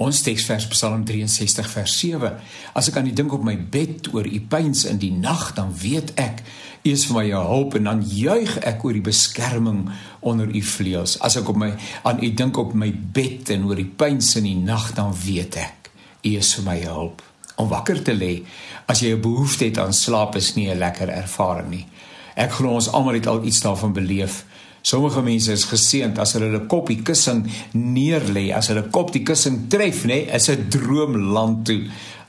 Ons teksvers Psalm 63 vers 7. As ek aan U dink op my bed oor U pyns in die nag, dan weet ek U is vir my 'n hulp en dan juig ek oor die beskerming onder U vleuels. As ek op my aan U dink op my bed en oor die pyns in die nag, dan weet ek U is vir my 'n hulp. Om wakker te lê as jy 'n behoefte het aan slaap is nie 'n lekker ervaring nie. Ek glo ons almal het al iets daarvan beleef. Sommige mense is geseënd as hulle hulle kop die kussing neerlê, as hulle kop die kussing tref, nê, is 'n droomland toe.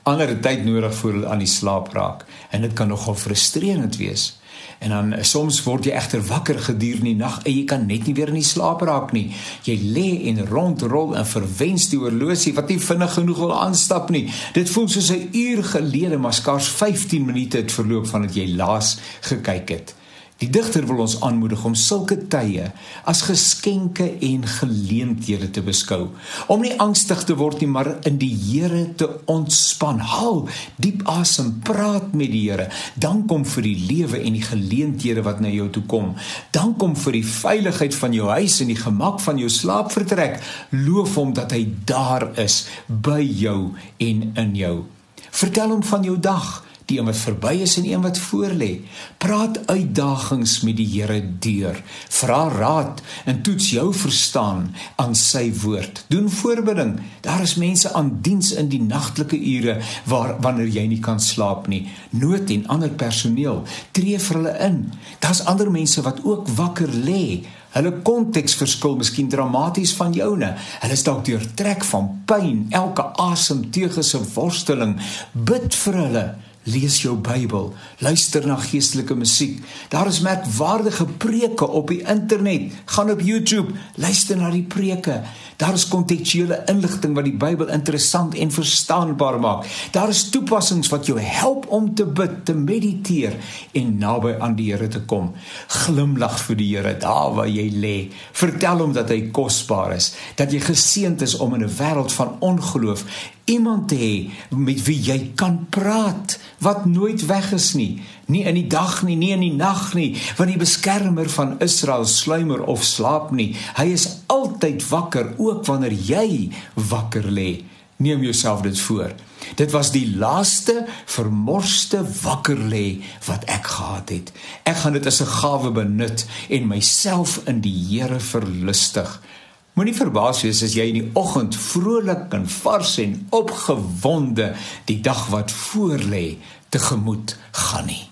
Ander tyd nodig voor hulle aan die slaap raak en dit kan nogal frustrerend wees. En dan soms word jy egter wakker gedurende die nag en jy kan net nie weer in die slaap raak nie. Jy lê en rondrol en verwens die horlosie wat nie vinnig genoeg wil aanstap nie. Dit voel soos 'n uur gelede, maar skaars 15 minute het verloop vandat jy laas gekyk het. Die digter wil ons aanmoedig om sulke tye as geskenke en geleenthede te beskou. Om nie angstig te word nie, maar in die Here te ontspan. Haal diep asem, praat met die Here. Dank hom vir die lewe en die geleenthede wat na jou toe kom. Dank hom vir die veiligheid van jou huis en die gemak van jou slaapvertrek. Loof hom dat hy daar is by jou en in jou. Vertel hom van jou dag die een wat verby is en een wat voorlê. Praat uitdagings met die Here deur. Vra raad en toets jou verstaan aan sy woord. Doen voorbereiding. Daar is mense aan diens in die nagtelike ure waar wanneer jy nie kan slaap nie. Nood en ander personeel tree vir hulle in. Daar's ander mense wat ook wakker lê. Hulle konteks verskil miskien dramaties van joune. Hulle is dalk deurtrek van pyn, elke asemteug is 'n worsteling. Bid vir hulle lees jou Bybel, luister na geestelike musiek. Daar is merkwaardige preke op die internet. Gaan op YouTube, luister na die preke. Daar is kontekstuele inligting wat die Bybel interessant en verstaanbaar maak. Daar is toepassings wat jou help om te bid, te mediteer en naby aan die Here te kom. Glimlag vir die Here daar waar jy lê. Vertel hom dat hy kosbaar is, dat jy geseënd is om in 'n wêreld van ongeloof iemand te hê met wie jy kan praat wat nooit weg is nie. Nie in die dag nie nie in die nag nie. Want die beskermer van Israel sluimer of slaap nie. Hy is altyd wakker ook wanneer jy wakker lê. Neem jouself dit voor. Dit was die laaste vermorste wakker lê wat ek gehad het. Ek gaan dit as 'n gawe benut en myself in die Here verlustig Moenie verbaas wees as jy in die oggend vrolik en vars en opgewonde die dag wat voorlê tegemoet gaan nie.